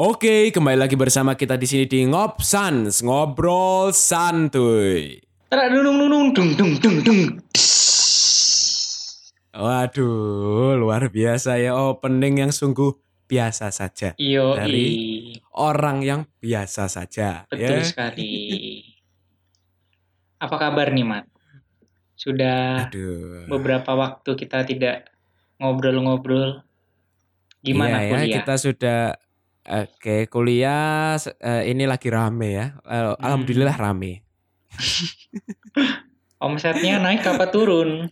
Oke, kembali lagi bersama kita di sini di Ngopsans, ngobrol santuy. Tara dung dung dung dung dung dung dung. Waduh, luar biasa ya opening yang sungguh biasa saja. Yo Dari orang yang biasa saja. betul ya. sekali. Apa kabar nih, Mat? Sudah Aduh. beberapa waktu kita tidak ngobrol-ngobrol. Gimana iya, ya, kuliah? kita sudah Oke, kuliah eh, ini lagi rame ya. Eh, Hmm. Alhamdulillah rame. Omsetnya naik apa turun?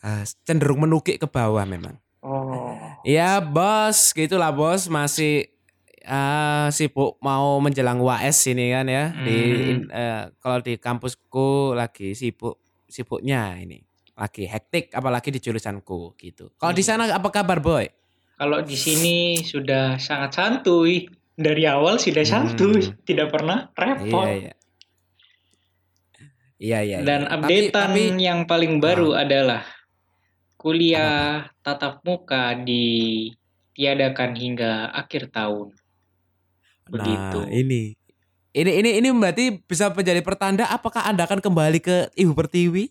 Eh, cenderung menukik ke bawah memang. Oh, Ya bos, gitulah bos masih ah, sibuk mau menjelang UAS ini kan ya. Di Hmm. in- eh, kalau di kampusku lagi sibuk sibuknya ini, lagi hektik apalagi di jurusanku gitu. Kalau di Hmm. sana apa kabar boy? Kalau di sini sudah sangat santuy. Dari awal sudah Hmm. santuy, tidak pernah repot. Iya iya. Iya iya. Dan iya. updatean tapi, tapi yang paling baru adalah kuliah tatap muka ditiadakan hingga akhir tahun. Begitu. Nah, ini ini ini ini berarti bisa menjadi pertanda apakah Anda akan kembali ke Ibu Pertiwi?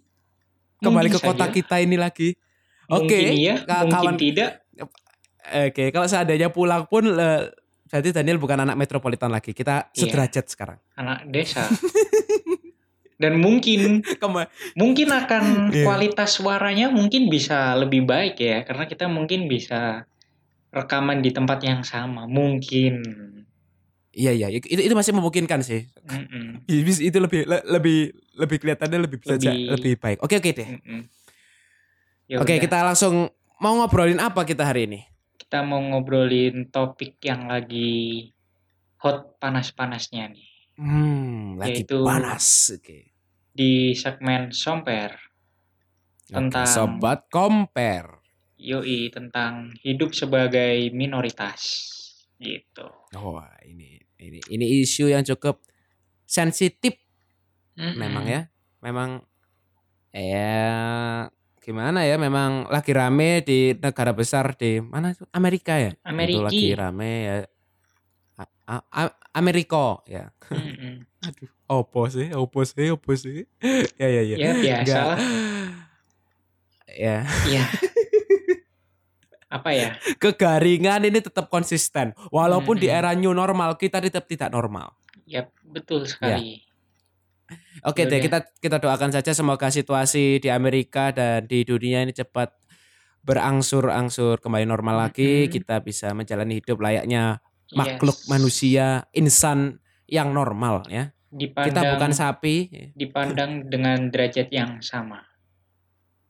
Kembali Mungkin ke kota saja. kita ini lagi. Oke, Mungkin iya, mungkin kawan tidak. Oke, kalau seandainya pulang pun berarti Daniel bukan anak metropolitan lagi. Kita Iya. sederajat sekarang. Anak desa. Dan mungkin Kema- mungkin akan Iya. kualitas suaranya mungkin bisa lebih baik ya karena kita mungkin bisa rekaman di tempat yang sama mungkin. Iya iya, itu itu masih memungkinkan sih. Mm-mm. Bis- Itu lebih le- lebih lebih kelihatannya lebih bisa Lebih- lebih baik. Oke oke deh. Mm-mm. Ya Oke, udah. kita langsung mau ngobrolin apa kita hari ini? Kita mau ngobrolin topik yang lagi hot panas-panasnya nih Hmm, lagi Yaitu- panas. Oke. di segmen Somper Tentang- sobat compare. yoi tentang hidup sebagai minoritas gitu. Wah, ini ini ini isu yang cukup sensitif Mm-mm. memang ya. Memang ya gimana ya memang lagi rame di negara besar di mana tuh Amerika ya. Itu Ameriki. lagi rame ya. A- A- A- Amerika ya. Aduh, opo sih, opo sih, opo sih. ya ya ya. Ya biasa Enggak. lah. Ya, Ya. Apa ya? kegaringan ini tetap konsisten. Walaupun di era new normal kita tetap tidak normal. Ya betul sekali. Oke deh, Yaudah. kita kita doakan saja semoga situasi di Amerika dan di dunia ini cepat berangsur-angsur kembali normal lagi. Mm-mm. Kita bisa menjalani hidup layaknya Yes. makhluk manusia, insan yang normal ya. Dipandang, Kita bukan sapi. dipandang dengan derajat yang sama.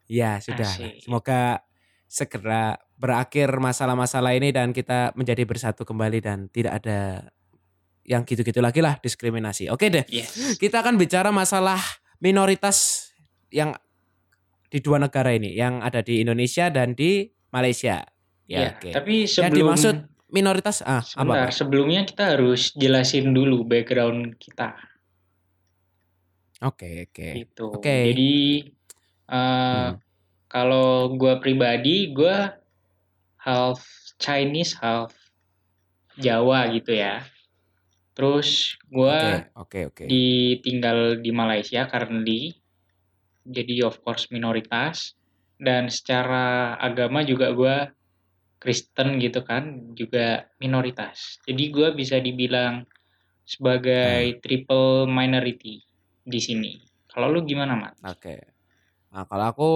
Ya sudah. Asik. Semoga segera berakhir masalah-masalah ini dan kita menjadi bersatu kembali dan tidak ada yang gitu-gitu lagi lah diskriminasi. Oke deh. Yes. Kita akan bicara masalah minoritas yang di dua negara ini, yang ada di Indonesia dan di Malaysia. Ya, Ya, oke. tapi Yang sebelum dimaksud minoritas ah sebentar, apa? sebelumnya kita harus jelasin dulu background kita. Oke, oke. gitu. Oke. Jadi eh Hmm. kalau gua pribadi gua half Chinese, half Jawa gitu ya. Terus Oke, gua oke, oke. ditinggal di Malaysia currently. Jadi of course minoritas dan secara agama juga gua Kristen gitu kan, juga minoritas. Jadi gua bisa dibilang sebagai triple minority di sini. Kalau lu gimana, Mat? Oke. Nah, kalau aku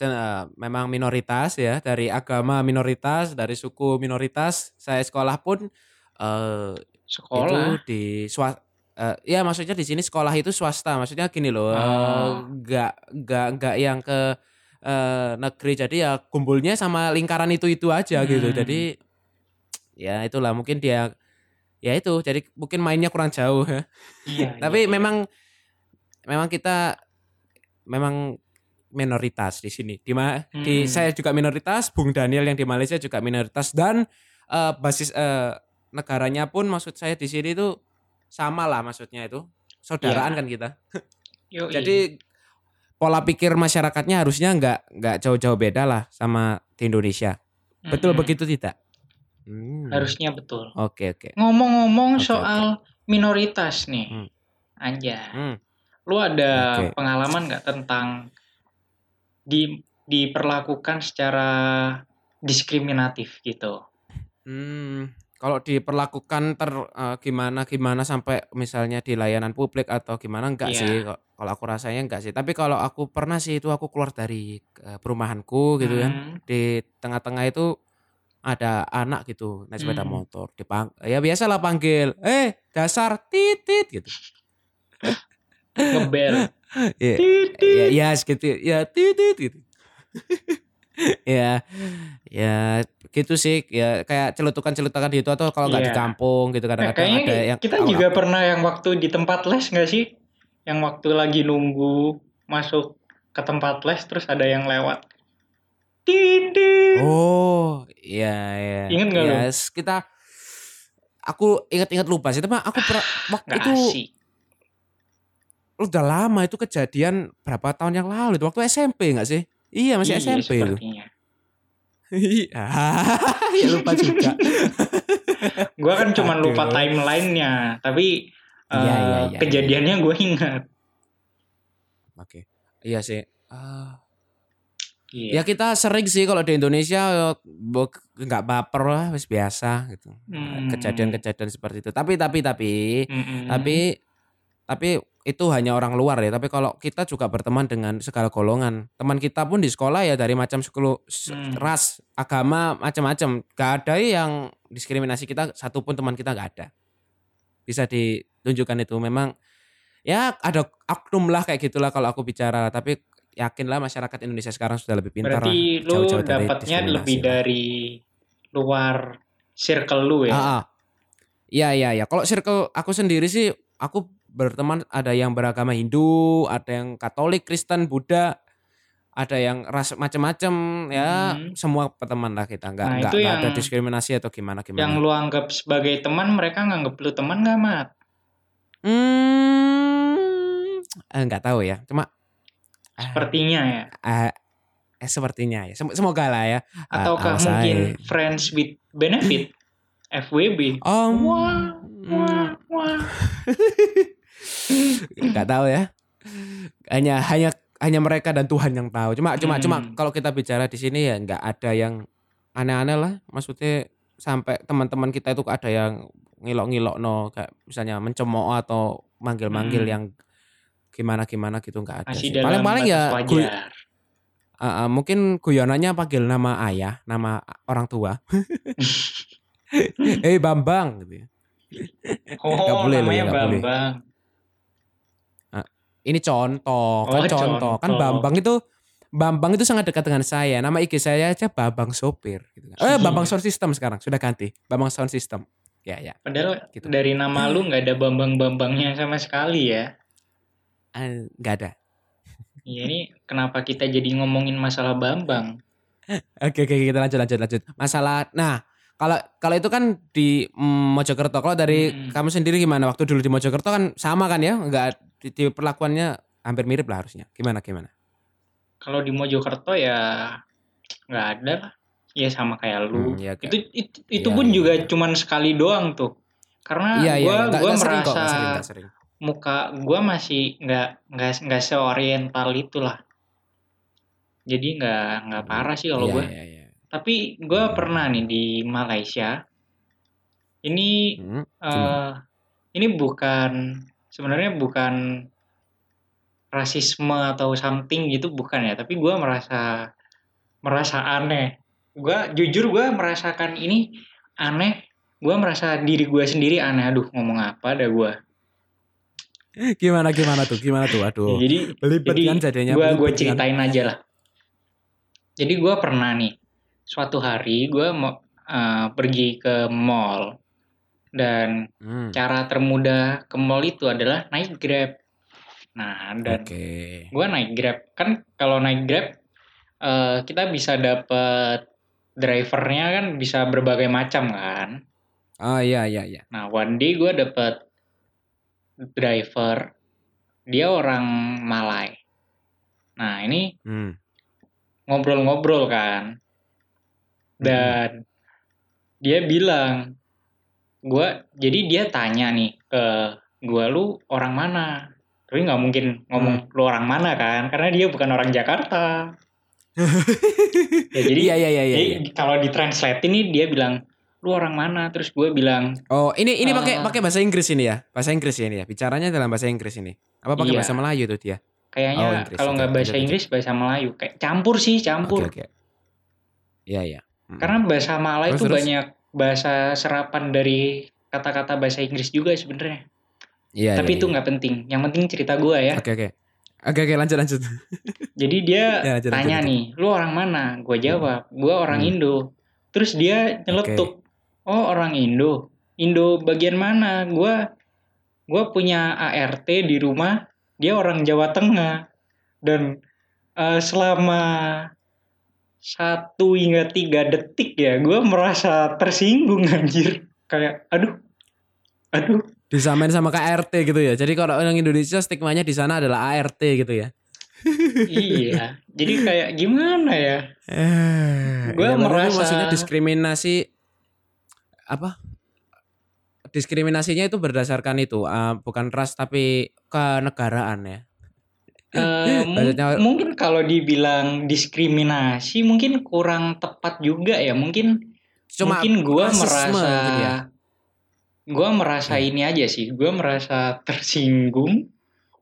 eh, memang minoritas ya, dari agama minoritas, dari suku minoritas. Saya sekolah pun eh Sekolah. itu di swasta ya maksudnya di sini sekolah itu swasta maksudnya gini loh eh, Oh. nggak nggak nggak yang ke eh, negeri jadi ya kumpulnya sama lingkaran itu itu aja gitu Hmm. jadi ya itulah mungkin dia ya itu jadi mungkin mainnya kurang jauh ya. Iya, tapi iya, iya. memang memang kita memang minoritas di sini di ma- di Hmm. saya juga minoritas Bung Daniel yang di Malaysia juga minoritas dan eh, basis eh, negaranya pun maksud saya di sini itu sama lah maksudnya itu saudaraan Iya. kan kita. Yoi. Jadi pola pikir masyarakatnya harusnya nggak nggak jauh-jauh beda lah sama di Indonesia. Betul Mm-mm. begitu tidak? Hmm. Harusnya betul. Oke oke. Ngomong-ngomong Oke, soal minoritas nih. Hmm. Anja. Hmm. Lu ada Oke. pengalaman nggak tentang di diperlakukan secara diskriminatif gitu? Hmm, kalau diperlakukan ter eh, gimana gimana sampai misalnya di layanan publik atau gimana enggak Iya. sih kalau aku rasanya enggak sih tapi kalau aku pernah sih itu aku keluar dari eh, perumahanku gitu kan Hmm. di tengah-tengah itu ada anak gitu naik sepeda Hmm. motor dipang ya biasalah panggil eh dasar titit gitu Ngebel. ya ya ya segitu ya titit gitu ya ya gitu sih ya kayak celutukan-celutukan gitu atau kalau nggak di Iya. kampung gitu Nah, kadang-kadang kayaknya ada yang kita juga pernah yang waktu di tempat les nggak sih? Yang waktu lagi nunggu masuk ke tempat les terus ada yang lewat. Titit. Oh, iya iya. Ingat nggak lu? Yes, kita aku ingat-ingat lupa sih, tapi aku pernah waktu itu asik. udah lama itu kejadian berapa tahun yang lalu itu waktu SMP nggak sih? Iya masih Iya, SMP itu. Iya, ya lupa juga. Gue kan cuma lupa timelinenya, tapi Iya, eh, iya, iya, kejadiannya gue ingat. Oke, iya sih. Ah, Iya. ya kita sering sih kalau di Indonesia nggak baper lah, wis biasa gitu. Hmm. Kejadian-kejadian seperti itu. Tapi tapi tapi Mm-mm. tapi tapi itu hanya orang luar ya tapi kalau kita juga berteman dengan segala golongan teman kita pun di sekolah ya dari macam sekelu Hmm. ras agama macam-macam gak ada yang diskriminasi kita satupun teman kita gak ada bisa ditunjukkan itu memang ya ada oknum lah kayak gitulah kalau aku bicara tapi yakinlah masyarakat Indonesia sekarang sudah lebih pintar lah Berarti lu jauh-jauh dari dapatnya lebih lah. dari luar circle lu ya. Ah, ah. Iya iya iya. Kalau circle aku sendiri sih aku berteman ada yang beragama Hindu, ada yang Katolik, Kristen, Buddha, ada yang ras macam-macam ya Hmm. semua berteman lah kita nggak Nah, nggak nggak ada yang- diskriminasi atau gimana Yang gimana. lu anggap sebagai teman, mereka nganggap lu teman gak, Mat? Hmm, eh, nggak tahu ya. Cuma Sepertinya ya. eh, eh, sepertinya ya. Sem- Semoga lah ya. Ah, Ataukah awas mungkin friends with benefit? FWB. Oh, Wah, wah, wah. nggak tahu ya hanya hanya hanya mereka dan Tuhan yang tahu cuma cuma Hmm. cuma kalau kita bicara di sini ya nggak ada yang aneh-aneh lah maksudnya sampai teman-teman kita itu ada yang ngilok-ngilok no kayak misalnya mencemooh atau manggil-manggil Hmm. yang gimana gimana gitu nggak ada paling-paling ya wajar. gu- uh, uh, mungkin guyonannya panggil nama ayah nama orang tua eh Bambang gitu ya Oh, Nggak boleh loh ya, namanya nggak boleh. Ini contoh, kan Oh, contoh. Kan contoh. Bambang itu Bambang itu sangat dekat dengan saya. Nama IG saya aja Bambang Sopir. Gitu. kan. Eh, Bambang Sound System sekarang sudah ganti. Bambang Sound System. Ya, ya. Padahal Gitu. dari nama lu nggak ada Bambang-Bambangnya sama sekali ya. Eh, Nggak ada. Iya ini kenapa kita jadi ngomongin masalah Bambang? Oke, oke, kita lanjut, lanjut, lanjut. Masalah, nah, kalau kalau itu kan di mm, Mojokerto. Kalau dari Hmm. kamu sendiri gimana? Waktu dulu di Mojokerto kan sama kan ya? Enggak di, di perlakuannya hampir mirip lah harusnya. Gimana, gimana? Kalau di Mojokerto ya nggak ada lah. Ya sama kayak lu. Hmm, iya, itu itu, itu Iya, pun iya, juga iya. cuman sekali doang tuh. Karena iya. gua Nggak- gua nggak sering kok, merasa nggak sering, nggak sering. muka gua masih nggak nggak nggak seoriental itulah. Jadi nggak nggak parah sih kalau Iya, gua. iya, iya. Tapi gua pernah nih di Malaysia. Ini Hmm, gimana? ini bukan sebenarnya bukan rasisme atau something gitu bukan ya, tapi gua merasa merasa aneh. Gua jujur gua merasakan ini aneh. Gua merasa diri gua sendiri aneh. Aduh, ngomong apa dah gua. Gimana, gimana tuh? Gimana tuh? Aduh. Jadi belibet jadi kan jadinya gua gua belibet kan. ceritain aja lah. Jadi gua pernah nih suatu hari gua mau eh, pergi ke mall dan Hmm, cara termudah ke mall itu adalah naik Grab. Nah, dan Oke. gue naik Grab. Kan kalau naik Grab eh, kita bisa dapet drivernya kan bisa berbagai macam kan. Oh iya iya iya. Nah, one day gue dapet driver dia orang Malay. Nah, ini Hmm. ngobrol-ngobrol kan. Dan dia bilang gua jadi dia tanya nih ke gua lu orang mana tapi nggak mungkin ngomong lu orang mana kan karena dia bukan orang Jakarta ya jadi Iya iya iya iya. kalau ditranslate ini dia bilang lu orang mana terus gue bilang Oh, ini ini pakai Eh. pakai bahasa Inggris ini ya. Bahasa Inggris ya ini ya. Bicaranya dalam bahasa Inggris ini. Apa pakai Iya. bahasa Melayu tuh dia? kayaknya Oh, kalau nggak bahasa. Inggris bahasa Melayu kayak campur sih campur Oke oke. Iya iya. Mm. karena bahasa Malay Terus, itu terus? banyak bahasa serapan dari kata-kata bahasa Inggris juga sebenarnya Iya. tapi iya, itu iya. nggak penting yang penting cerita gue ya Oke oke. Oke oke lanjut lanjut. jadi dia Ya, lanjut, tanya lanjut, nih lu orang mana gue jawab gue orang Hmm. Indo terus dia nyeletuk oh orang Indo Indo bagian mana gue gue punya ART di rumah dia orang Jawa Tengah dan eh, selama satu hingga tiga detik ya gue merasa tersinggung anjir kayak aduh aduh Disamain sama KRT gitu ya. Jadi kalau orang Indonesia stigmanya di sana adalah ART gitu ya. iya jadi kayak gimana ya Eh, Gua ya, merasa- maksudnya diskriminasi apa? Diskriminasinya itu berdasarkan itu, eh, bukan ras tapi kenegaraan ya. Eh, Maksudnya- mungkin kalau dibilang diskriminasi mungkin kurang tepat juga ya mungkin Cuma mungkin rasisme merasa mungkin ya. gua merasa Hmm. ini aja sih gua merasa tersinggung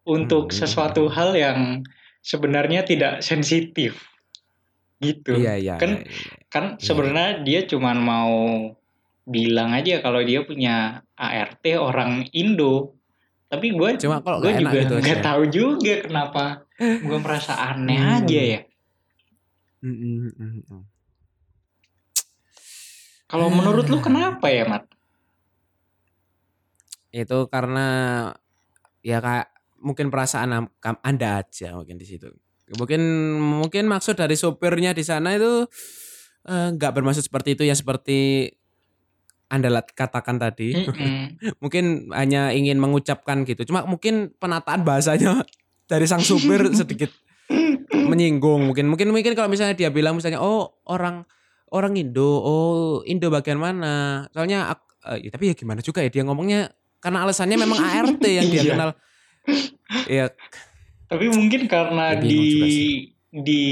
untuk Hmm. sesuatu hal yang sebenarnya tidak sensitif gitu Iya iya. Kan iya, iya. kan Iya. sebenarnya dia cuman mau bilang aja kalau dia punya ART orang Indo tapi gue Cuma kalau gue juga gitu nggak tahu juga kenapa gue merasa aneh Hmm. aja ya Mm, mm, mm, mm. kalau menurut lu kenapa ya Mat? Itu karena ya kayak mungkin perasaan Anda aja mungkin di situ. Mungkin mungkin maksud dari sopirnya di sana itu eh, nggak bermaksud seperti itu ya seperti Anda katakan tadi. Mm-mm. mungkin hanya ingin mengucapkan gitu. Cuma mungkin penataan bahasanya dari sang supir sedikit menyinggung. Mungkin mungkin mungkin kalau misalnya dia bilang misalnya oh orang orang Indo, oh Indo bagian mana? Soalnya ak- eh, ya, tapi ya gimana juga ya dia ngomongnya karena alasannya memang ART yang dia Iya. kenal. Ya Tapi mungkin karena Ya, di di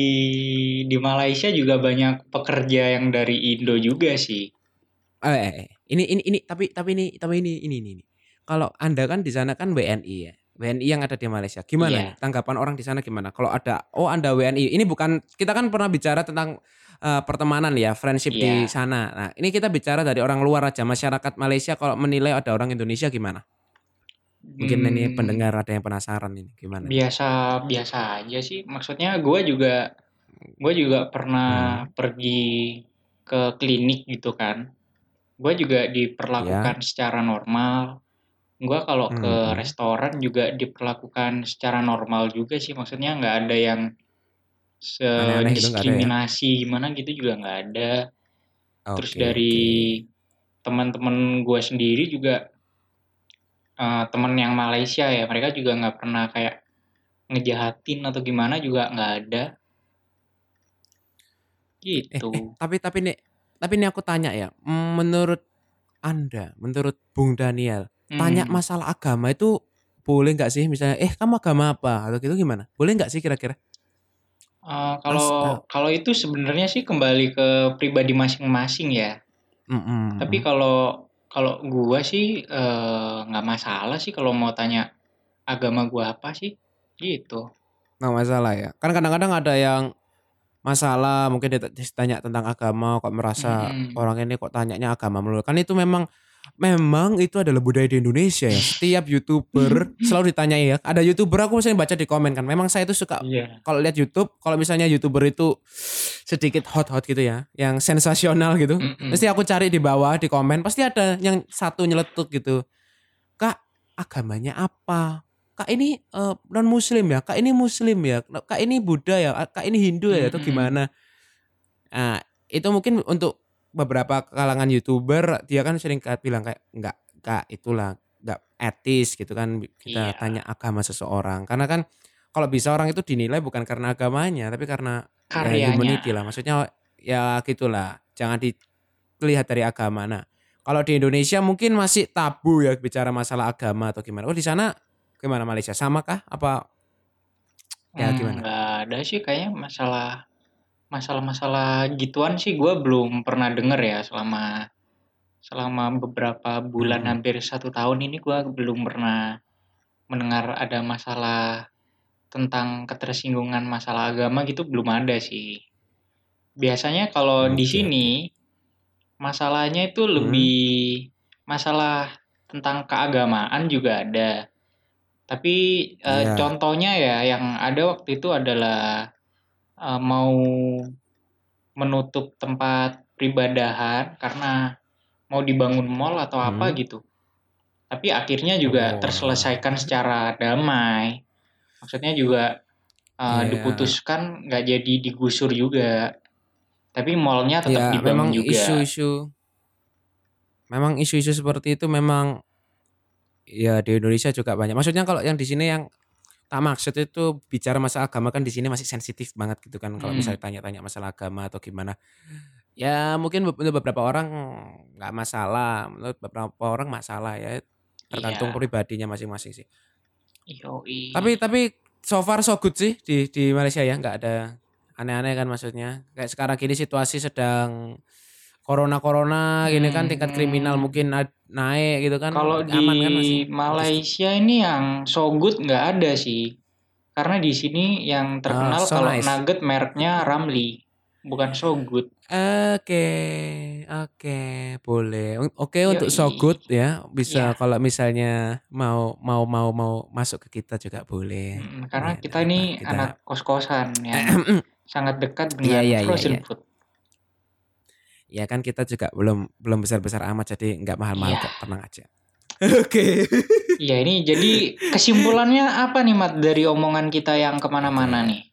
di Malaysia juga banyak pekerja yang dari Indo juga sih. Eh, eh, eh, ini ini ini tapi tapi ini tapi ini ini ini. ini. Kalau Anda kan di sana kan WNI ya. WNI yang ada di Malaysia. Gimana nih tanggapan orang di sana gimana? Kalau ada oh Anda WNI, ini bukan kita kan pernah bicara tentang eh, pertemanan ya, friendship di Iya. sana. Nah, ini kita bicara dari orang luar aja, masyarakat Malaysia kalau menilai ada orang Indonesia gimana? Mungkin ini Hmm, pendengar ada yang penasaran ini gimana? biasa biasa aja sih. Maksudnya gue juga gue juga pernah Hmm. pergi ke klinik gitu kan. Gue juga diperlakukan secara normal. Gue kalau ke Hmm. restoran juga diperlakukan secara normal juga sih. Maksudnya nggak ada yang gitu ada ya? diskriminasi gimana gitu juga nggak ada. Terus Oke, dari oke. teman-teman gue sendiri juga eh, teman yang Malaysia ya mereka juga nggak pernah kayak ngejahatin atau gimana juga nggak ada Eh, gitu eh, tapi tapi nih tapi ini aku tanya ya, menurut Anda, menurut Bung Daniel, tanya Hmm. masalah agama itu boleh nggak sih? Misalnya, eh kamu agama apa? Atau gitu gimana? Boleh nggak sih kira-kira? Eh, kalau Mas, eh. kalau itu sebenarnya sih kembali ke pribadi masing-masing ya Mm-mm. tapi kalau kalau gua sih eh, nggak masalah sih kalau mau tanya agama gua apa sih gitu nggak masalah ya. Kan kadang-kadang ada yang masalah mungkin dia ditanya tentang agama kok merasa Mm-mm. orang ini kok tanyanya agama melulu. Kan itu memang memang itu adalah budaya di Indonesia ya. Setiap YouTuber selalu ditanya ya. Ada YouTuber aku misalnya baca di komen kan. Memang saya itu suka iya kalau lihat YouTube, kalau misalnya YouTuber itu sedikit hot-hot gitu ya, yang sensasional gitu. Mm-mm. Pasti aku cari di bawah di komen, pasti ada yang satu nyeletuk gitu. Kak, agamanya apa? Kak ini non muslim ya? Kak ini muslim ya? Kak ini Buddha ya? Kak ini Hindu ya? Atau gimana? Nah, itu mungkin untuk beberapa kalangan YouTuber dia kan sering bilang kayak enggak Kak itulah enggak etis gitu kan kita Iya. tanya agama seseorang. Karena kan kalau bisa orang itu dinilai bukan karena agamanya tapi karena ya karyanya humanity lah. Maksudnya ya gitulah. Jangan di dilihat dari agama. Nah, kalau di Indonesia mungkin masih tabu ya bicara masalah agama atau gimana. Oh di sana gimana Malaysia? Sama kah? Apa ya Hmm, gimana? nggak ada sih kayaknya masalah masalah-masalah gituan sih gue belum pernah denger ya selama selama beberapa bulan Mm-mm. hampir satu tahun ini gue belum pernah mendengar ada masalah tentang ketersinggungan masalah agama gitu belum ada sih. Biasanya kalau di Oke, sini masalahnya itu Hmm. lebih masalah tentang keagamaan juga ada. Tapi eh, Iya. contohnya ya yang ada waktu itu adalah eh, mau menutup tempat peribadahan karena mau dibangun mall atau apa Hmm. gitu. Tapi akhirnya juga Oh. terselesaikan secara damai. Maksudnya juga eh, Iya. diputuskan nggak jadi digusur juga. Tapi mallnya tetap Ya, dibangun memang juga. isu-isu memang isu-isu seperti itu memang ya di Indonesia juga banyak. Maksudnya kalau yang di sini yang tak maksud itu bicara masalah agama kan di sini masih sensitif banget gitu kan kalau Hmm. misalnya tanya-tanya masalah agama atau gimana. Ya mungkin menurut beberapa orang nggak masalah, menurut beberapa orang masalah ya tergantung Iya. pribadinya masing-masing sih. Yoi. Tapi tapi so far so good sih di di Malaysia ya nggak ada aneh-aneh kan maksudnya. Kayak sekarang gini situasi sedang corona-corona gini kan tingkat kriminal Hmm. mungkin na- naik gitu kan. Kalau aman kan masih. di Malaysia ini yang so good nggak ada sih. Karena di sini yang terkenal Ah, so kalau nice. nugget mereknya Ramly, bukan so good. Oke, oke, boleh. Un- Oke untuk so good ya, bisa Iya. kalau misalnya mau mau mau mau masuk ke kita juga boleh. Mm, karena Ya, kita ini kita anak kos-kosan yang sangat dekat dengan Iya, iya, iya, frozen iya. food. Ya kan kita juga belum belum besar-besar amat jadi nggak mahal-mahal Iya. kok, tenang aja. Oke. Iya ini jadi kesimpulannya apa nih Mat dari omongan kita yang ke mana-mana nih?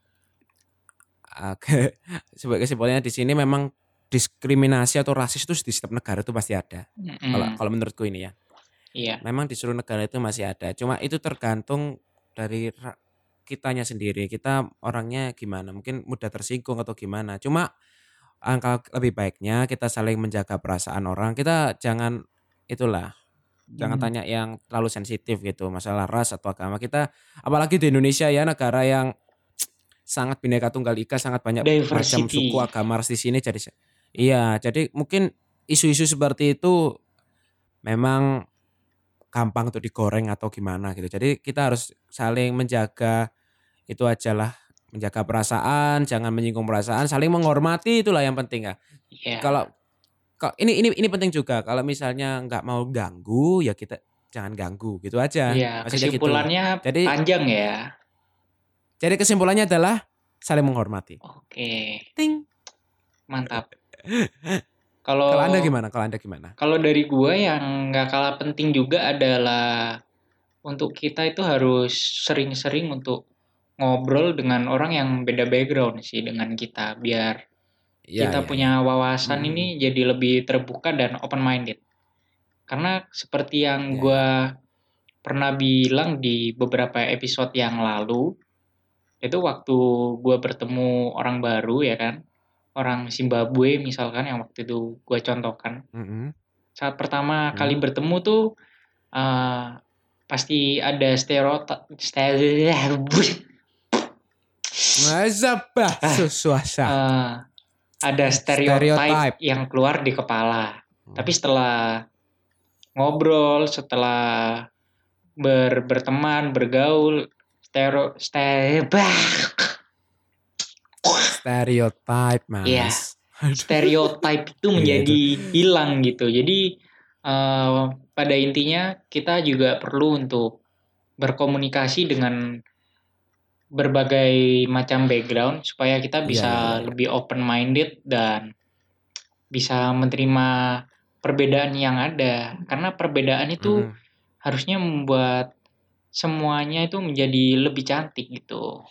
Oke. Sebagai kesimpulannya di sini memang diskriminasi atau rasis itu di setiap negara itu pasti ada. Kalau Mm-mm. kalau menurutku ini ya. Iya. Memang di seluruh negara itu masih ada. Cuma itu tergantung dari kitanya sendiri. Kita orangnya gimana? Mungkin mudah tersinggung atau gimana. Cuma angka lebih baiknya kita saling menjaga perasaan orang. Kita jangan itulah jangan Hmm. tanya yang terlalu sensitif gitu masalah ras atau agama kita apalagi di Indonesia ya negara yang sangat bineka tunggal ika sangat banyak macam Diversity. suku agama ras di sini jadi iya jadi mungkin isu-isu seperti itu memang gampang untuk digoreng atau gimana gitu jadi kita harus saling menjaga itu aja lah menjaga perasaan jangan menyinggung perasaan saling menghormati itulah yang penting ya. Iya. kalau kok ini ini ini penting juga. Kalau misalnya nggak mau ganggu ya kita jangan ganggu gitu aja. Iya, maksudnya gitu. kesimpulannya Jadi- panjang ya. jadi kesimpulannya adalah saling menghormati. Oke, ting. Mantap. Kalau kalau anda gimana? Kalau anda gimana? Kalau dari gue yang nggak kalah penting juga adalah untuk kita itu harus sering-sering untuk ngobrol dengan orang yang beda background sih dengan kita biar Ya, kita ya, punya wawasan Hmm. ini jadi lebih terbuka dan open minded. Karena seperti yang Ya, gue pernah bilang di beberapa episode yang lalu, itu waktu gue bertemu orang baru ya kan, orang Zimbabwe misalkan yang waktu itu gue contohkan. Mm-mm. Saat pertama Hmm. kali bertemu tuh eh, pasti ada stereotip, Masa bah Ah. suasa Eh, ada stereotip Stereotype. yang keluar di kepala. Hmm. Tapi setelah ngobrol, setelah ber, berteman, bergaul, stereo, stereo, stereotype mas Iya. Aduh. stereotip itu Iya, menjadi hilang gitu. Jadi eh, pada intinya kita juga perlu untuk berkomunikasi dengan berbagai macam background supaya kita Iya, bisa iya. lebih open minded dan bisa menerima perbedaan yang ada. Karena perbedaan itu Mm-mm. harusnya membuat semuanya itu menjadi lebih cantik gitu.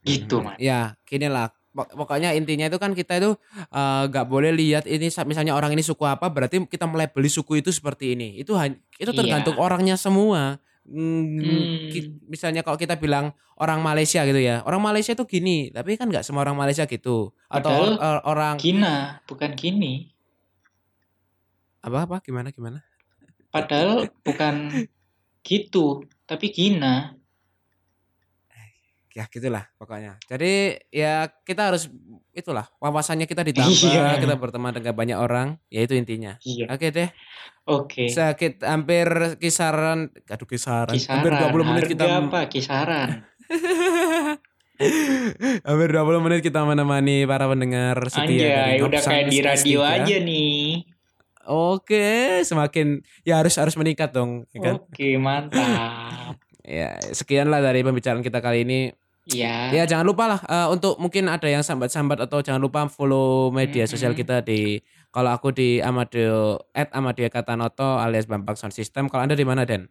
Gitu, Mhm. Mas. Ya, gini lah. Pok- Pokoknya intinya itu kan kita itu eh, nggak boleh lihat ini sa- misalnya orang ini suku apa berarti kita melebeli suku itu seperti ini. Itu itu Iya. tergantung orangnya semua. Hmm, Hmm. misalnya kalau kita bilang orang Malaysia gitu ya, orang Malaysia itu gini, tapi kan nggak semua orang Malaysia gitu. Atau Padahal or- or- orang Gina, bukan gini. Apa apa gimana gimana? Padahal bukan gitu, tapi Gina. Ya gitulah pokoknya. Jadi ya kita harus itulah wawasannya kita ditambah, Iya. kita berteman dengan banyak orang, ya itu intinya. Iya. Oke deh. Oke. Sakit hampir kisaran aduh kisaran, hampir Kisaran. 20 menit Harga kita apa? Kisaran. hampir 20 menit kita menemani para pendengar setia Anjay, udah kayak di radio 3. aja nih. Oke, semakin ya harus harus meningkat dong, ya kan? Oke, mantap. Ya, sekianlah dari pembicaraan kita kali ini. Ya. Ya, jangan lupa lah eh, untuk mungkin ada yang sambat-sambat atau jangan lupa follow media Mm-mm. sosial kita di kalau aku di Amadeo at Amadeo Katanoto alias Bambang Sound System. Kalau Anda di mana, Den?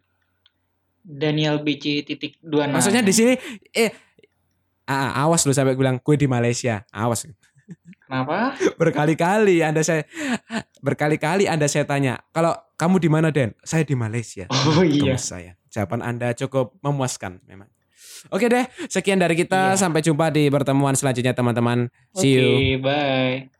Daniel BC titik dua Maksudnya di sini eh ah, awas lu sampai bilang gue di Malaysia. Awas. Kenapa? Berkali-kali Anda saya berkali-kali Anda saya tanya, "Kalau kamu di mana, Den?" "Saya di Malaysia." Oh iya. Saya. Jawaban Anda cukup memuaskan memang. Oke deh, sekian dari kita. Iya. Sampai jumpa di pertemuan selanjutnya teman-teman. See you. Bye.